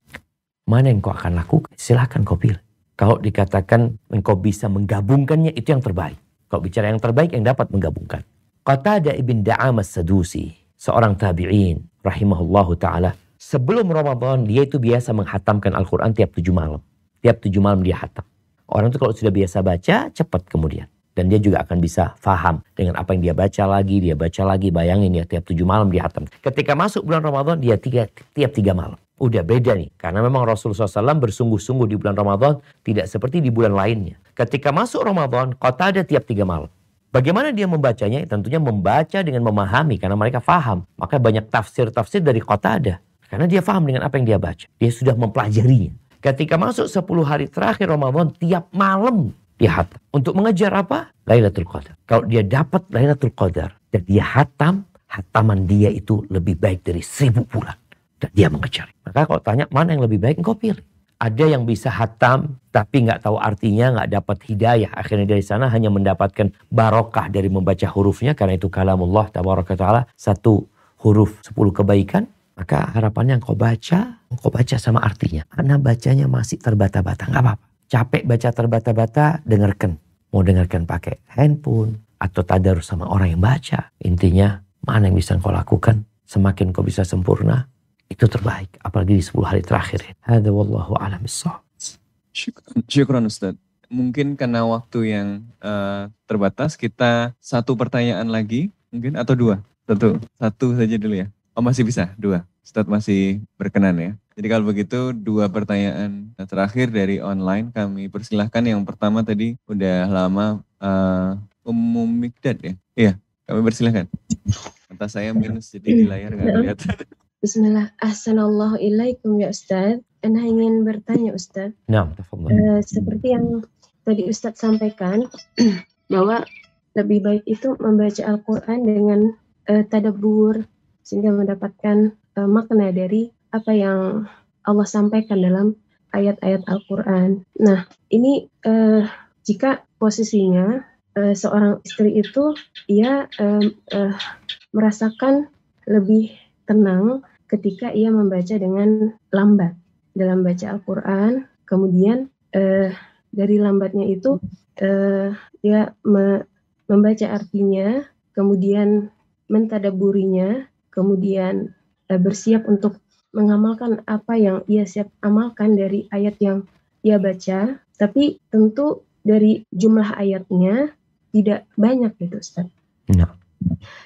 Mana yang kau akan lakukan? Silahkan kau pilih. Kalau dikatakan engkau bisa menggabungkannya itu yang terbaik. Kalau bicara yang terbaik yang dapat menggabungkan. Qatada ibn Da'am sadusi seorang tabi'in rahimahullahu taala, sebelum Ramadan dia itu biasa menghatamkan Al-Qur'an tiap tujuh malam. Tiap tujuh malam dia hatam. Orang itu kalau sudah biasa baca, cepat kemudian. Dan dia juga akan bisa faham dengan apa yang dia baca lagi, dia baca lagi, bayangin ya tiap tujuh malam dia hatam. Ketika masuk bulan Ramadan, dia tiga, tiap tiga malam. Udah beda nih, karena memang Rasulullah SAW bersungguh-sungguh di bulan Ramadan, tidak seperti di bulan lainnya. Ketika masuk Ramadan, kota ada tiap tiga malam. Bagaimana dia membacanya? Tentunya membaca dengan memahami, karena mereka faham. Maka banyak tafsir-tafsir dari kota ada. Karena dia faham dengan apa yang dia baca. Dia sudah mempelajarinya. Ketika masuk 10 hari terakhir Ramadan, tiap malam dia hatam. Untuk mengejar apa? Lailatul Qadar. Kalau dia dapat Lailatul Qadar dan dia hatam, hataman dia itu lebih baik dari seribu bulan. Dan dia mengejar. Maka kalau tanya mana yang lebih baik, engkau pilih. Ada yang bisa hatam tapi nggak tahu artinya, nggak dapat hidayah. Akhirnya dari sana hanya mendapatkan barokah dari membaca hurufnya. Karena itu kalamullah tabaraka ta'ala. Satu huruf sepuluh kebaikan. Maka harapannya engkau baca, engkau baca sama artinya. Karena bacanya masih terbata-bata, nggak apa-apa. Capek baca terbata-bata, dengarkan. Mau dengarkan pakai handphone atau tadarus sama orang yang baca. Intinya mana yang bisa engkau lakukan. Semakin kau bisa sempurna, itu terbaik. Apalagi di 10 hari terakhir. Hada wallahu alam Syukran, syukran Ustaz. Mungkin karena waktu yang uh, terbatas, kita satu pertanyaan lagi mungkin atau dua? Satu, satu saja dulu ya. Oh masih bisa, dua. Ustaz masih berkenan ya. Jadi kalau begitu dua pertanyaan terakhir dari online kami persilahkan. Yang pertama tadi udah lama uh, umum Mikdad ya. Iya, kami persilahkan. Mata saya minus jadi di layar nggak *laughs* lihat. Bismillah. Assalamualaikum ya Ustaz. Ana ingin bertanya Ustaz. Nah, uh, seperti yang tadi Ustaz sampaikan *clears throat* bahwa lebih baik itu membaca Al-Quran dengan uh, tadabur sehingga mendapatkan uh, makna dari apa yang Allah sampaikan dalam ayat-ayat Al-Quran. Nah, ini uh, jika posisinya uh, seorang istri itu ia uh, uh, merasakan lebih tenang ketika ia membaca dengan lambat dalam baca Al-Quran, kemudian eh, dari lambatnya itu eh, dia me, membaca artinya, kemudian mentadaburinya, kemudian uh, bersiap untuk mengamalkan apa yang ia siap amalkan dari ayat yang ia baca, tapi tentu dari jumlah ayatnya tidak banyak gitu Ustaz. Nah.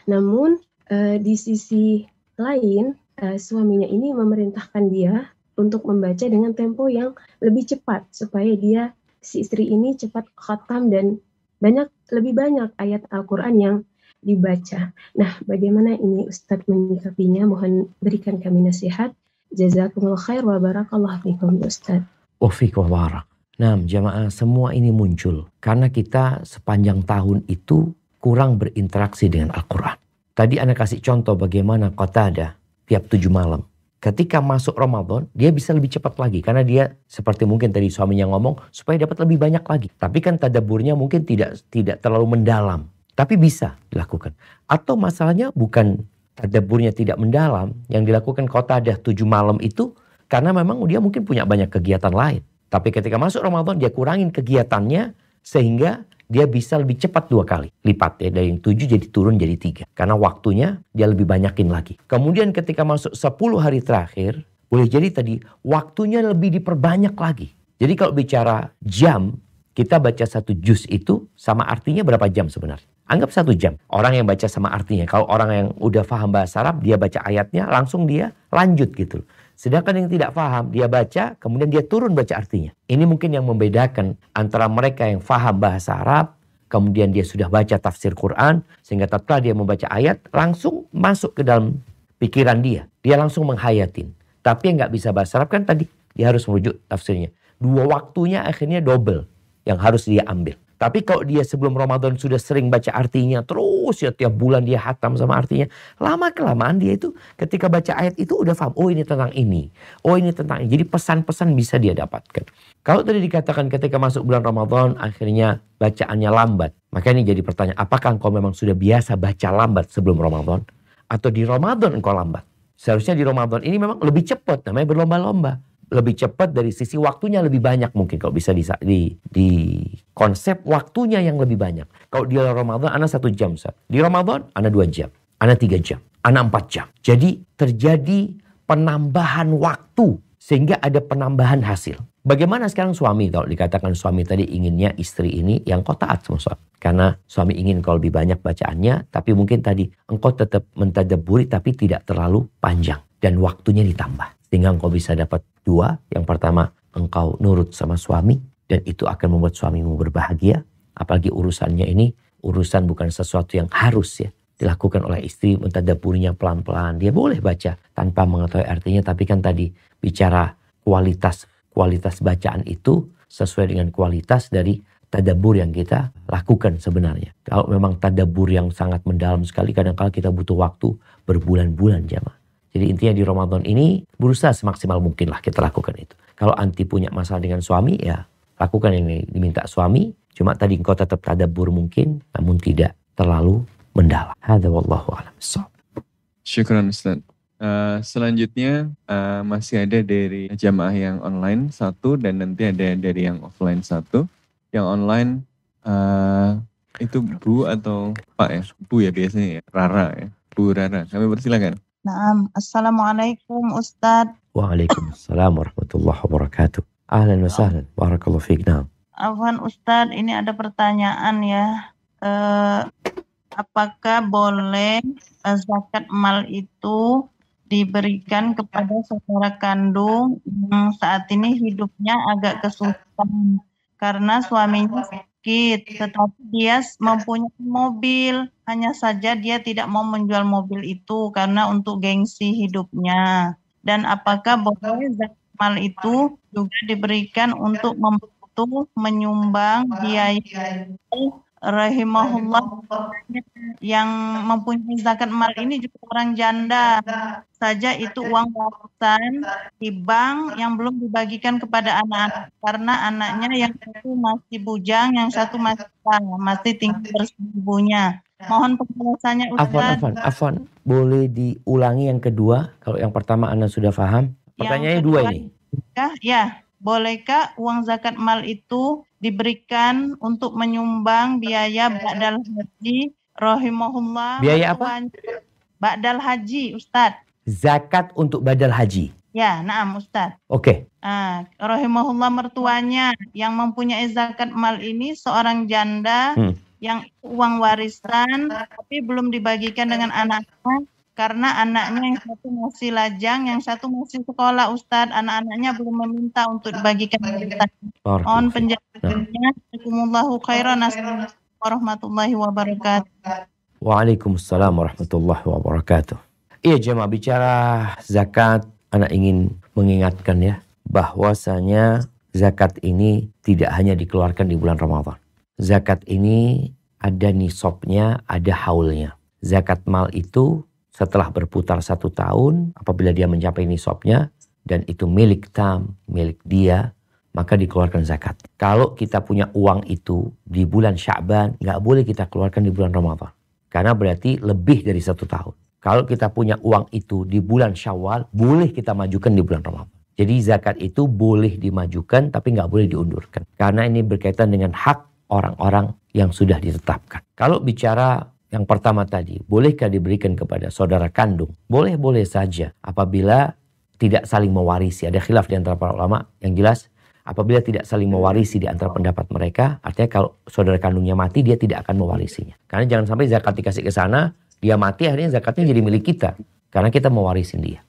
Namun uh, di sisi lain uh, suaminya ini memerintahkan dia untuk membaca dengan tempo yang lebih cepat supaya dia si istri ini cepat khatam dan banyak lebih banyak ayat Al-Qur'an yang dibaca. Nah, bagaimana ini Ustadz menyikapinya? Mohon berikan kami nasihat. Jazakumullah khair wa barakallahu fikum Ustadz. Wa wa barak. Nah, jamaah semua ini muncul karena kita sepanjang tahun itu kurang berinteraksi dengan Al-Quran. Tadi Anda kasih contoh bagaimana kota ada tiap tujuh malam. Ketika masuk Ramadan, dia bisa lebih cepat lagi. Karena dia seperti mungkin tadi suaminya ngomong, supaya dapat lebih banyak lagi. Tapi kan tadaburnya mungkin tidak tidak terlalu mendalam. Tapi bisa dilakukan. Atau masalahnya bukan tadaburnya tidak mendalam. Yang dilakukan kota ada tujuh malam itu, karena memang dia mungkin punya banyak kegiatan lain. Tapi ketika masuk Ramadan, dia kurangin kegiatannya, sehingga dia bisa lebih cepat dua kali lipat. Ya dari yang tujuh jadi turun jadi tiga. Karena waktunya dia lebih banyakin lagi. Kemudian ketika masuk sepuluh hari terakhir boleh jadi tadi waktunya lebih diperbanyak lagi. Jadi kalau bicara jam kita baca satu juz itu sama artinya berapa jam sebenarnya? Anggap satu jam. Orang yang baca sama artinya. Kalau orang yang udah paham bahasa Arab dia baca ayatnya langsung dia lanjut gitu Sedangkan yang tidak paham, dia baca, kemudian dia turun baca artinya. Ini mungkin yang membedakan antara mereka yang paham bahasa Arab, kemudian dia sudah baca tafsir Quran, sehingga tatkala dia membaca ayat, langsung masuk ke dalam pikiran dia. Dia langsung menghayatin. Tapi yang nggak bisa bahasa Arab kan tadi, dia harus merujuk tafsirnya. Dua waktunya akhirnya double yang harus dia ambil. Tapi kalau dia sebelum Ramadan sudah sering baca artinya terus ya tiap bulan dia hatam sama artinya. Lama kelamaan dia itu ketika baca ayat itu udah paham. Oh ini tentang ini. Oh ini tentang ini. Jadi pesan-pesan bisa dia dapatkan. Kalau tadi dikatakan ketika masuk bulan Ramadan akhirnya bacaannya lambat. Maka ini jadi pertanyaan. Apakah engkau memang sudah biasa baca lambat sebelum Ramadan? Atau di Ramadan engkau lambat? Seharusnya di Ramadan ini memang lebih cepat. Namanya berlomba-lomba lebih cepat dari sisi waktunya lebih banyak mungkin kalau bisa di, di, di konsep waktunya yang lebih banyak. Kalau di Ramadan anak satu jam saat Di Ramadan anak dua jam, anak tiga jam, anak empat jam. Jadi terjadi penambahan waktu sehingga ada penambahan hasil. Bagaimana sekarang suami kalau dikatakan suami tadi inginnya istri ini yang kau taat sama suami. Karena suami ingin kau lebih banyak bacaannya tapi mungkin tadi engkau tetap mentadaburi tapi tidak terlalu panjang dan waktunya ditambah. Sehingga engkau bisa dapat dua. Yang pertama engkau nurut sama suami dan itu akan membuat suamimu berbahagia. Apalagi urusannya ini urusan bukan sesuatu yang harus ya dilakukan oleh istri mentadaburinya pelan-pelan. Dia boleh baca tanpa mengetahui artinya tapi kan tadi bicara kualitas kualitas bacaan itu sesuai dengan kualitas dari tadabur yang kita lakukan sebenarnya. Kalau memang tadabur yang sangat mendalam sekali, kadang-kadang kita butuh waktu berbulan-bulan jamaah. Jadi intinya di Ramadan ini berusaha semaksimal mungkin lah kita lakukan itu. Kalau anti punya masalah dengan suami ya lakukan ini diminta suami. Cuma tadi engkau tetap tadabur mungkin namun tidak terlalu mendalam. Hadza wallahu a'lam. Syukran Ustaz. Uh, selanjutnya uh, masih ada dari jamaah yang online satu dan nanti ada dari yang offline satu. Yang online uh, itu Bu atau Pak ya? Bu ya biasanya ya, Rara ya. Bu Rara, kami persilakan. Naam, Assalamualaikum Ustadz. Waalaikumsalam *laughs* warahmatullahi wabarakatuh. Ahlan wa sahlan, barakallahu fiik. Naam. Afwan Ustadz, ini ada pertanyaan ya. Uh, apakah boleh zakat mal itu diberikan kepada saudara kandung yang saat ini hidupnya agak kesulitan karena suaminya sakit, tetapi dia mempunyai mobil. Hanya saja dia tidak mau menjual mobil itu karena untuk gengsi hidupnya. Dan apakah boleh zakat itu juga diberikan untuk membantu menyumbang biaya rahimahullah yang mempunyai zakat mal ini juga orang janda saja itu uang warisan di bank yang belum dibagikan kepada anak-anak karena anaknya yang satu masih bujang yang satu masih masih tinggal bersama ibunya mohon penjelasannya Ustaz Afwan, Afwan, Afwan boleh diulangi yang kedua kalau yang pertama Anda sudah paham pertanyaannya dua ini ya, ya bolehkah uang zakat mal itu diberikan untuk menyumbang biaya badal haji rahimahullah biaya apa Ba'dal haji, Ustadz. Zakat untuk badal haji. Ya, naam Ustadz. Oke. Ah, rahimahullah mertuanya yang mempunyai zakat mal ini seorang janda Hmm. Yang uang warisan tapi belum dibagikan dengan anaknya karena anaknya yang satu masih lajang, yang satu masih sekolah Ustadz. Anak-anaknya belum meminta untuk dibagikan fiik. penjelasannya. Khairan. Assalamualaikum warahmatullahi wabarakatuh. Waalaikumsalam warahmatullahi wabarakatuh. Iya jemaah bicara zakat, anak ingin mengingatkan ya bahwasanya zakat ini tidak hanya dikeluarkan di bulan Ramadan. Zakat ini ada nisabnya, ada haulnya. Zakat mal itu setelah berputar satu tahun, apabila dia mencapai nisabnya dan itu milik tam, milik dia, maka dikeluarkan zakat. Kalau kita punya uang itu di bulan Sya'ban, nggak boleh kita keluarkan di bulan Ramadan. Karena berarti lebih dari satu tahun. Kalau kita punya uang itu di bulan Syawal, boleh kita majukan di bulan Ramadan. Jadi zakat itu boleh dimajukan tapi nggak boleh diundurkan. Karena ini berkaitan dengan hak orang-orang yang sudah ditetapkan. Kalau bicara yang pertama tadi, bolehkah diberikan kepada saudara kandung? Boleh-boleh saja apabila tidak saling mewarisi. Ada khilaf di antara para ulama yang jelas apabila tidak saling mewarisi di antara pendapat mereka, artinya kalau saudara kandungnya mati dia tidak akan mewarisinya. Karena jangan sampai zakat dikasih ke sana, dia mati akhirnya zakatnya jadi milik kita karena kita mewarisin dia.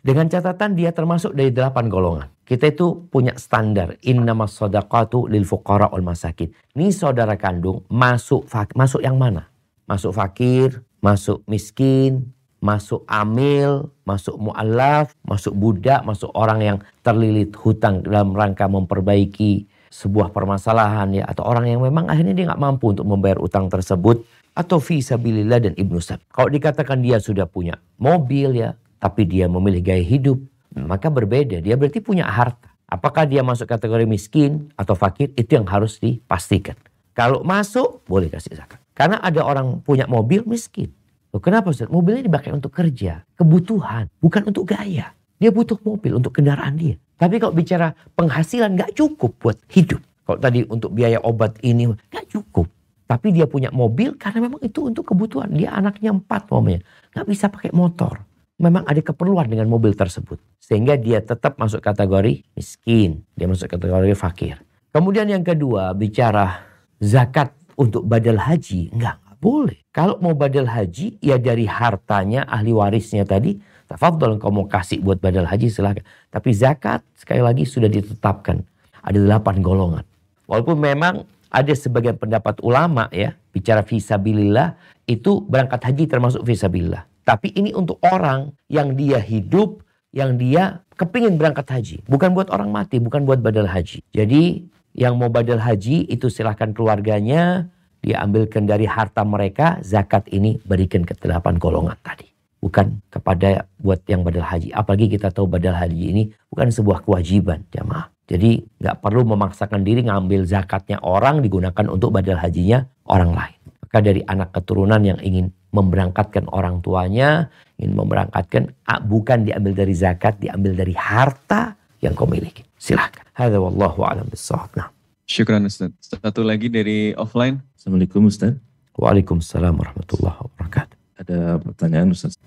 Dengan catatan dia termasuk dari delapan golongan. Kita itu punya standar innamas sadaqatu lil fuqara wal masakin. Ini saudara kandung masuk masuk yang mana? Masuk fakir, masuk miskin, masuk amil, masuk mu'allaf, masuk budak, masuk orang yang terlilit hutang dalam rangka memperbaiki sebuah permasalahan ya atau orang yang memang akhirnya dia nggak mampu untuk membayar utang tersebut atau fi sabilillah dan ibnu sab. Kalau dikatakan dia sudah punya mobil ya, tapi dia memilih gaya hidup, maka berbeda. Dia berarti punya harta. Apakah dia masuk kategori miskin atau fakir? Itu yang harus dipastikan. Kalau masuk, boleh kasih zakat. Karena ada orang punya mobil miskin. Loh, kenapa Ustaz? Mobilnya dipakai untuk kerja, kebutuhan, bukan untuk gaya. Dia butuh mobil untuk kendaraan dia. Tapi kalau bicara penghasilan nggak cukup buat hidup. Kalau tadi untuk biaya obat ini nggak cukup. Tapi dia punya mobil karena memang itu untuk kebutuhan. Dia anaknya empat momennya. Nggak bisa pakai motor. Memang ada keperluan dengan mobil tersebut. Sehingga dia tetap masuk kategori miskin. Dia masuk kategori fakir. Kemudian yang kedua bicara zakat untuk badal haji. Enggak, enggak boleh. Kalau mau badal haji ya dari hartanya ahli warisnya tadi. Tafadhol engkau mau kasih buat badal haji silahkan. Tapi zakat sekali lagi sudah ditetapkan. Ada delapan golongan. Walaupun memang ada sebagian pendapat ulama ya. Bicara visabilillah itu berangkat haji termasuk visabilillah. Tapi ini untuk orang yang dia hidup, yang dia kepingin berangkat haji. Bukan buat orang mati, bukan buat badal haji. Jadi yang mau badal haji itu silahkan keluarganya, dia ambilkan dari harta mereka, zakat ini berikan ke delapan golongan tadi. Bukan kepada buat yang badal haji. Apalagi kita tahu badal haji ini bukan sebuah kewajiban jamaah. Jadi nggak perlu memaksakan diri ngambil zakatnya orang digunakan untuk badal hajinya orang lain. Maka dari anak keturunan yang ingin memberangkatkan orang tuanya, ingin memberangkatkan ah, bukan diambil dari zakat, diambil dari harta yang kau miliki. Silahkan. Hadza wallahu a'lam bissawab. Nah. Syukran Ustaz. Satu lagi dari offline. Assalamualaikum Ustaz. Waalaikumsalam warahmatullahi wabarakatuh. Ada pertanyaan Ustaz.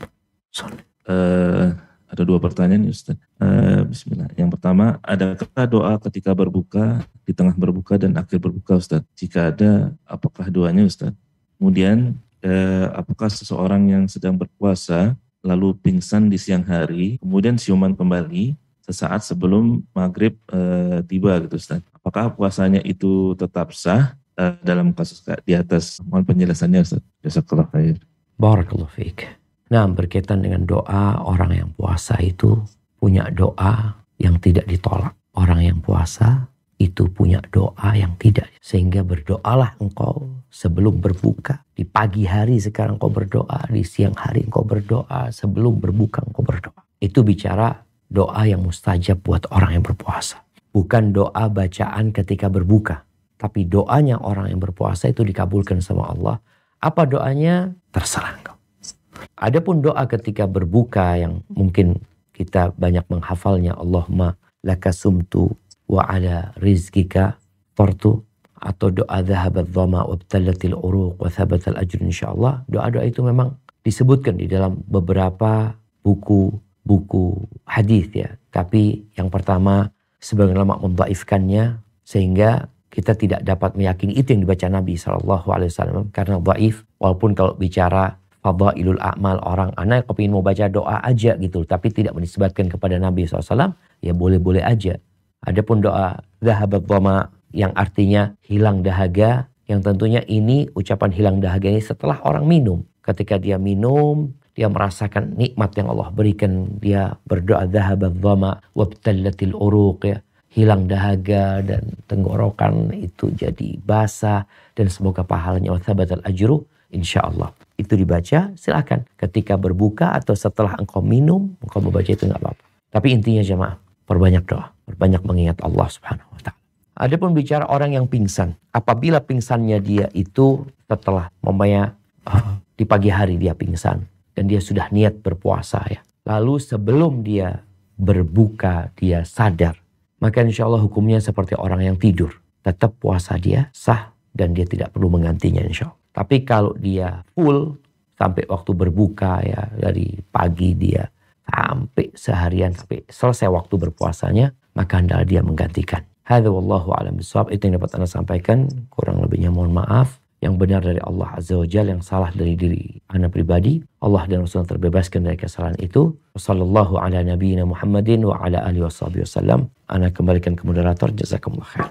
Sorry. Eh, ada dua pertanyaan Ustaz. Eh, Bismillah. Yang pertama, adakah doa ketika berbuka, di tengah berbuka dan akhir berbuka Ustaz? Jika ada, apakah doanya Ustaz? Kemudian, eh, apakah seseorang yang sedang berpuasa lalu pingsan di siang hari, kemudian siuman kembali sesaat sebelum maghrib eh, tiba gitu Ustaz? Apakah puasanya itu tetap sah eh, dalam kasus di atas? Mohon penjelasannya Ustaz. Jazakallah khair. Barakallahu fiik. Nah, berkaitan dengan doa, orang yang puasa itu punya doa yang tidak ditolak. Orang yang puasa itu punya doa yang tidak. Sehingga berdoalah engkau sebelum berbuka. Di pagi hari sekarang engkau berdoa, di siang hari engkau berdoa, sebelum berbuka engkau berdoa. Itu bicara doa yang mustajab buat orang yang berpuasa. Bukan doa bacaan ketika berbuka. Tapi doanya orang yang berpuasa itu dikabulkan sama Allah. Apa doanya? Terserah engkau. Adapun doa ketika berbuka yang mungkin kita banyak menghafalnya Allahumma laka sumtu wa ala rizkika fartu atau doa dhahabat dhama wa btalatil uruq wa thabatal ajr insyaallah. Doa-doa itu memang disebutkan di dalam beberapa buku-buku hadis ya. Tapi yang pertama sebagian ulama mendhaifkannya sehingga kita tidak dapat meyakini itu yang dibaca Nabi Wasallam karena dhaif. Walaupun kalau bicara fadailul a'mal orang anak kepingin mau baca doa aja gitu tapi tidak menisbatkan kepada Nabi SAW ya boleh-boleh aja adapun doa zahabat dhama yang artinya hilang dahaga yang tentunya ini ucapan hilang dahaga ini setelah orang minum. Ketika dia minum dia merasakan nikmat yang Allah berikan. Dia berdoa zahabat dhama wabtallatil uruq ya. Hilang dahaga dan tenggorokan itu jadi basah dan semoga pahalanya al ajru insya Allah. Itu dibaca silakan. Ketika berbuka atau setelah engkau minum engkau membaca itu nggak apa-apa. Tapi intinya jemaah perbanyak doa, perbanyak mengingat Allah Subhanahu wa taala. Adapun bicara orang yang pingsan, apabila pingsannya dia itu setelah uh, *laughs* di pagi hari dia pingsan dan dia sudah niat berpuasa ya. Lalu sebelum dia berbuka dia sadar maka insya Allah hukumnya seperti orang yang tidur. Tetap puasa dia sah dan dia tidak perlu menggantinya insya Allah. Tapi kalau dia full sampai waktu berbuka ya dari pagi dia sampai seharian sampai selesai waktu berpuasanya maka hendaklah dia menggantikan. Hadza wallahu alam bisawab itu yang dapat Anda sampaikan kurang lebihnya mohon maaf yang benar dari Allah Azza wa Jalla yang salah dari diri anak pribadi. Allah dan Rasulullah terbebaskan dari kesalahan itu. Sallallahu ala nabiyina Muhammadin wa ala alihi wasallam. Anak kembalikan ke moderator. Jazakumullah khair.